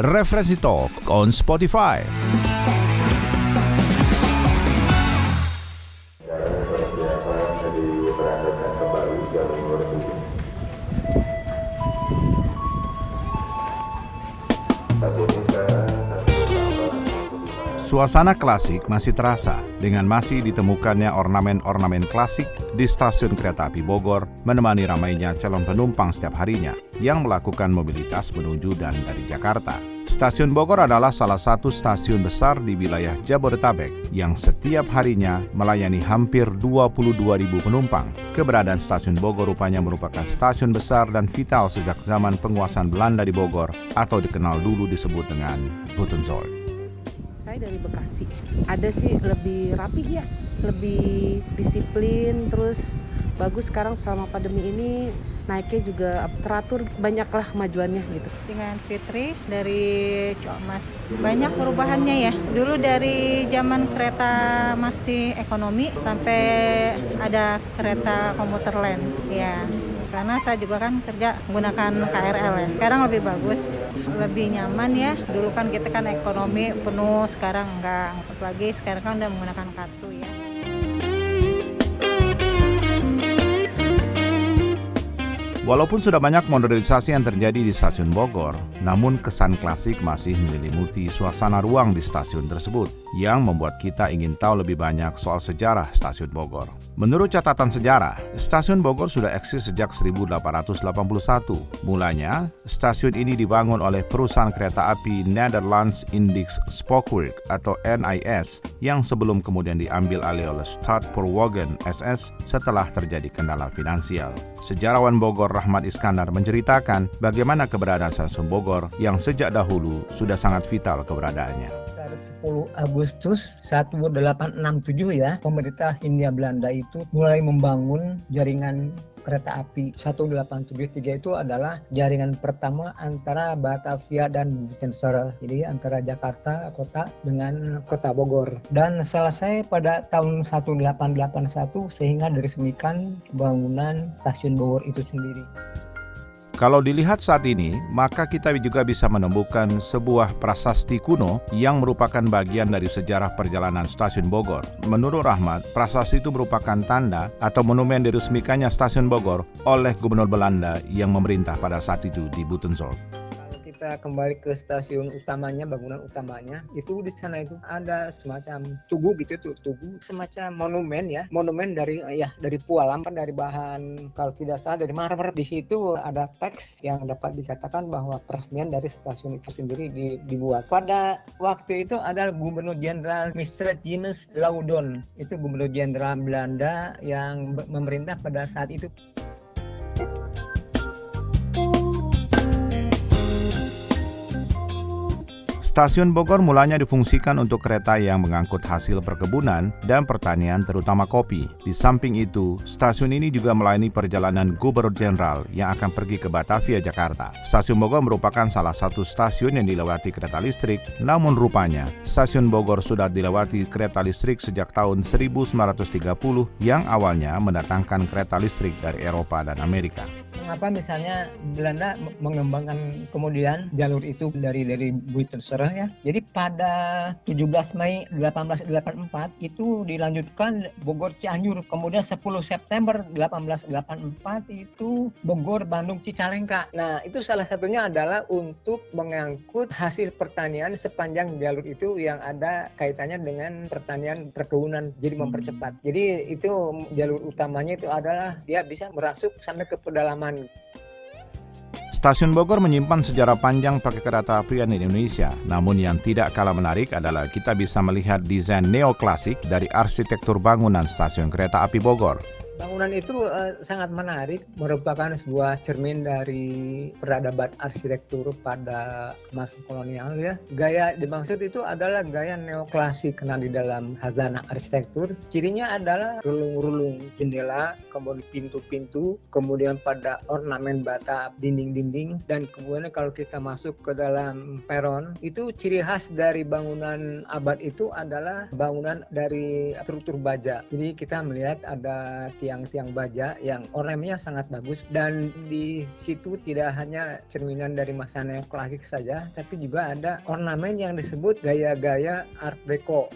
Referensi Talk on Spotify. Suasana klasik masih terasa dengan masih ditemukannya ornamen-ornamen klasik di stasiun kereta api Bogor menemani ramainya calon penumpang setiap harinya yang melakukan mobilitas menuju dan dari Jakarta. Stasiun Bogor adalah salah satu stasiun besar di wilayah Jabodetabek yang setiap harinya melayani hampir 22.000 penumpang. Keberadaan stasiun Bogor rupanya merupakan stasiun besar dan vital sejak zaman penguasaan Belanda di Bogor atau dikenal dulu disebut dengan Butenzold saya dari Bekasi. Ada sih lebih rapih ya lebih disiplin terus bagus sekarang selama pandemi ini naiknya juga teratur banyaklah kemajuannya gitu. Dengan Fitri dari Ciamas banyak perubahannya ya. Dulu dari zaman kereta masih ekonomi sampai ada kereta komuter lain ya karena saya juga kan kerja menggunakan KRL ya. Sekarang lebih bagus, lebih nyaman ya. Dulu kan kita kan ekonomi penuh, sekarang enggak. Apalagi sekarang kan udah menggunakan kartu ya. Walaupun sudah banyak modernisasi yang terjadi di stasiun Bogor, namun kesan klasik masih menyelimuti suasana ruang di stasiun tersebut yang membuat kita ingin tahu lebih banyak soal sejarah stasiun Bogor. Menurut catatan sejarah, stasiun Bogor sudah eksis sejak 1881. Mulanya, stasiun ini dibangun oleh perusahaan kereta api Netherlands Index Spookwerk atau NIS yang sebelum kemudian diambil alih oleh Stadpoorwagen SS setelah terjadi kendala finansial. Sejarawan Bogor Rahmat Iskandar menceritakan bagaimana keberadaan stasiun Bogor yang sejak dahulu sudah sangat vital keberadaannya. 10 Agustus 1867 ya, pemerintah Hindia Belanda itu mulai membangun jaringan kereta api 1873 itu adalah jaringan pertama antara Batavia dan Buitensor. Jadi antara Jakarta kota dengan kota Bogor. Dan selesai pada tahun 1881 sehingga diresmikan bangunan stasiun Bogor itu sendiri. Kalau dilihat saat ini, maka kita juga bisa menemukan sebuah prasasti kuno yang merupakan bagian dari sejarah perjalanan stasiun Bogor. Menurut Rahmat, prasasti itu merupakan tanda atau monumen diresmikannya stasiun Bogor oleh Gubernur Belanda yang memerintah pada saat itu di Butenzold kita kembali ke stasiun utamanya bangunan utamanya. Itu di sana itu ada semacam tugu gitu tuh tugu semacam monumen ya. Monumen dari ya dari pualam kan dari bahan kalau tidak salah dari marmer. Di situ ada teks yang dapat dikatakan bahwa peresmian dari stasiun itu sendiri dibuat. Pada waktu itu ada Gubernur Jenderal Mr. Janus Laudon. Itu Gubernur Jenderal Belanda yang memerintah pada saat itu Stasiun Bogor mulanya difungsikan untuk kereta yang mengangkut hasil perkebunan dan pertanian terutama kopi. Di samping itu, stasiun ini juga melayani perjalanan gubernur jenderal yang akan pergi ke Batavia, Jakarta. Stasiun Bogor merupakan salah satu stasiun yang dilewati kereta listrik, namun rupanya stasiun Bogor sudah dilewati kereta listrik sejak tahun 1930 yang awalnya mendatangkan kereta listrik dari Eropa dan Amerika mengapa misalnya Belanda mengembangkan kemudian jalur itu dari dari Buitensor ya. Jadi pada 17 Mei 1884 itu dilanjutkan Bogor Cianjur. Kemudian 10 September 1884 itu Bogor Bandung Cicalengka. Nah, itu salah satunya adalah untuk mengangkut hasil pertanian sepanjang jalur itu yang ada kaitannya dengan pertanian perkebunan jadi mempercepat. Jadi itu jalur utamanya itu adalah dia bisa merasuk sampai ke pedalaman Stasiun Bogor menyimpan sejarah panjang pakai kereta api di Indonesia. Namun yang tidak kalah menarik adalah kita bisa melihat desain neoklasik dari arsitektur bangunan stasiun kereta api Bogor. Bangunan itu uh, sangat menarik, merupakan sebuah cermin dari peradaban arsitektur pada masa kolonial ya. Gaya dimaksud itu adalah gaya neoklasik karena di dalam hazanah arsitektur. Cirinya adalah relung-relung jendela, kemudian pintu-pintu, kemudian pada ornamen bata dinding-dinding dan kemudian kalau kita masuk ke dalam peron itu ciri khas dari bangunan abad itu adalah bangunan dari struktur baja. Jadi kita melihat ada tiang tiang-tiang baja yang ornamennya sangat bagus. Dan di situ tidak hanya cerminan dari masa neoklasik saja tapi juga ada ornamen yang disebut gaya-gaya art deco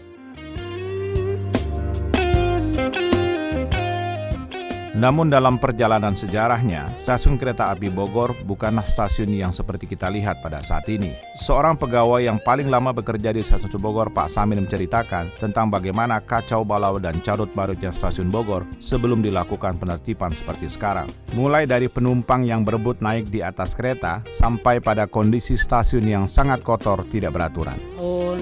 Namun dalam perjalanan sejarahnya, stasiun kereta api Bogor bukanlah stasiun yang seperti kita lihat pada saat ini. Seorang pegawai yang paling lama bekerja di stasiun Bogor, Pak Samin menceritakan tentang bagaimana kacau balau dan carut barutnya stasiun Bogor sebelum dilakukan penertiban seperti sekarang. Mulai dari penumpang yang berebut naik di atas kereta sampai pada kondisi stasiun yang sangat kotor tidak beraturan. Tahun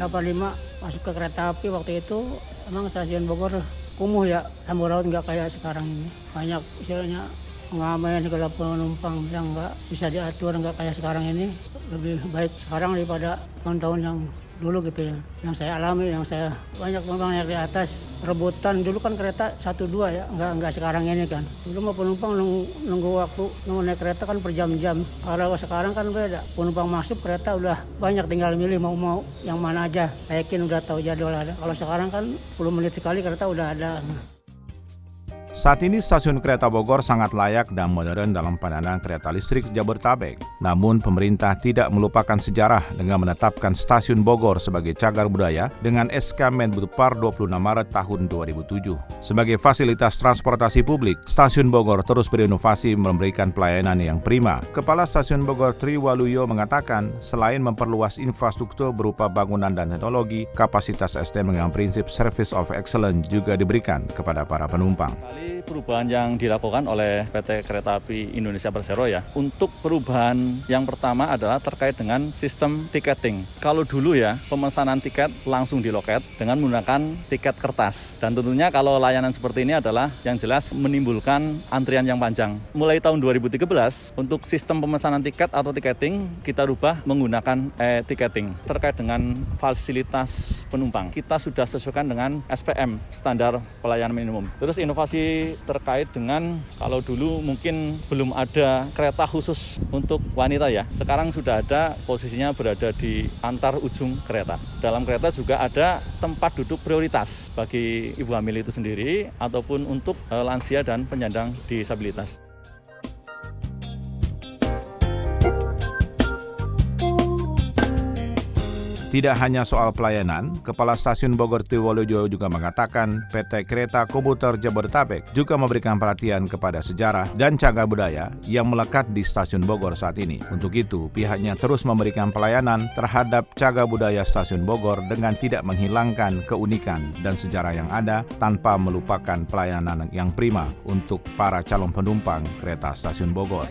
85 masuk ke kereta api waktu itu emang stasiun Bogor kumuh ya lampu laut nggak kayak sekarang ini. Banyak istilahnya pengamen kalau penumpang yang nggak bisa diatur nggak kayak sekarang ini. Lebih baik sekarang daripada tahun-tahun yang dulu gitu ya. Yang saya alami yang saya banyak penumpang naik di atas. Rebutan dulu kan kereta satu dua ya nggak nggak sekarang ini kan. Dulu mah penumpang nunggu, nunggu waktu nunggu naik kereta kan per jam-jam. Kalau sekarang kan beda penumpang masuk kereta udah banyak tinggal milih mau mau yang mana aja. Yakin udah tahu jadwal ada. Kalau sekarang kan 10 menit sekali kereta udah ada saat ini stasiun kereta Bogor sangat layak dan modern dalam pandangan kereta listrik Jabodetabek. Namun pemerintah tidak melupakan sejarah dengan menetapkan stasiun Bogor sebagai cagar budaya dengan SK Menbudpar 26 Maret tahun 2007. Sebagai fasilitas transportasi publik, stasiun Bogor terus berinovasi memberikan pelayanan yang prima. Kepala Stasiun Bogor Tri Waluyo mengatakan, selain memperluas infrastruktur berupa bangunan dan teknologi, kapasitas SDM dengan prinsip Service of Excellence juga diberikan kepada para penumpang perubahan yang dilakukan oleh PT Kereta Api Indonesia Persero ya. Untuk perubahan yang pertama adalah terkait dengan sistem tiketing. Kalau dulu ya pemesanan tiket langsung di loket dengan menggunakan tiket kertas. Dan tentunya kalau layanan seperti ini adalah yang jelas menimbulkan antrian yang panjang. Mulai tahun 2013 untuk sistem pemesanan tiket atau tiketing kita rubah menggunakan e-ticketing terkait dengan fasilitas penumpang. Kita sudah sesuaikan dengan SPM standar pelayanan minimum. Terus inovasi terkait dengan kalau dulu mungkin belum ada kereta khusus untuk wanita ya. Sekarang sudah ada posisinya berada di antar ujung kereta. Dalam kereta juga ada tempat duduk prioritas bagi ibu hamil itu sendiri ataupun untuk eh, lansia dan penyandang disabilitas. Tidak hanya soal pelayanan, Kepala Stasiun Bogor Tiwolojo juga mengatakan PT Kereta Komuter Jabodetabek juga memberikan perhatian kepada sejarah dan cagar budaya yang melekat di Stasiun Bogor saat ini. Untuk itu, pihaknya terus memberikan pelayanan terhadap cagar budaya Stasiun Bogor dengan tidak menghilangkan keunikan dan sejarah yang ada tanpa melupakan pelayanan yang prima untuk para calon penumpang kereta Stasiun Bogor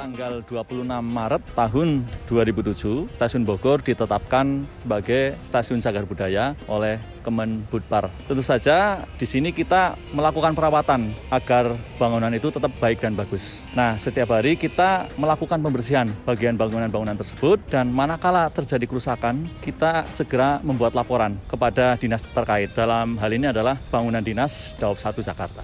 tanggal 26 Maret tahun 2007, Stasiun Bogor ditetapkan sebagai Stasiun Cagar Budaya oleh Kemenbudpar. Tentu saja di sini kita melakukan perawatan agar bangunan itu tetap baik dan bagus. Nah, setiap hari kita melakukan pembersihan bagian bangunan-bangunan tersebut dan manakala terjadi kerusakan, kita segera membuat laporan kepada dinas terkait. Dalam hal ini adalah bangunan dinas Daob 1 Jakarta.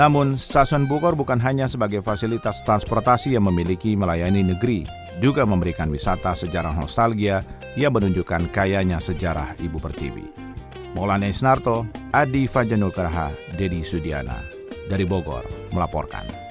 Namun, stasiun Bogor bukan hanya sebagai fasilitas transportasi yang memiliki melayani negeri, juga memberikan wisata sejarah nostalgia yang menunjukkan kayanya sejarah Ibu Pertiwi. Maulana Isnarto, Adi Fajanul Karaha, Dedi Sudiana, dari Bogor, melaporkan.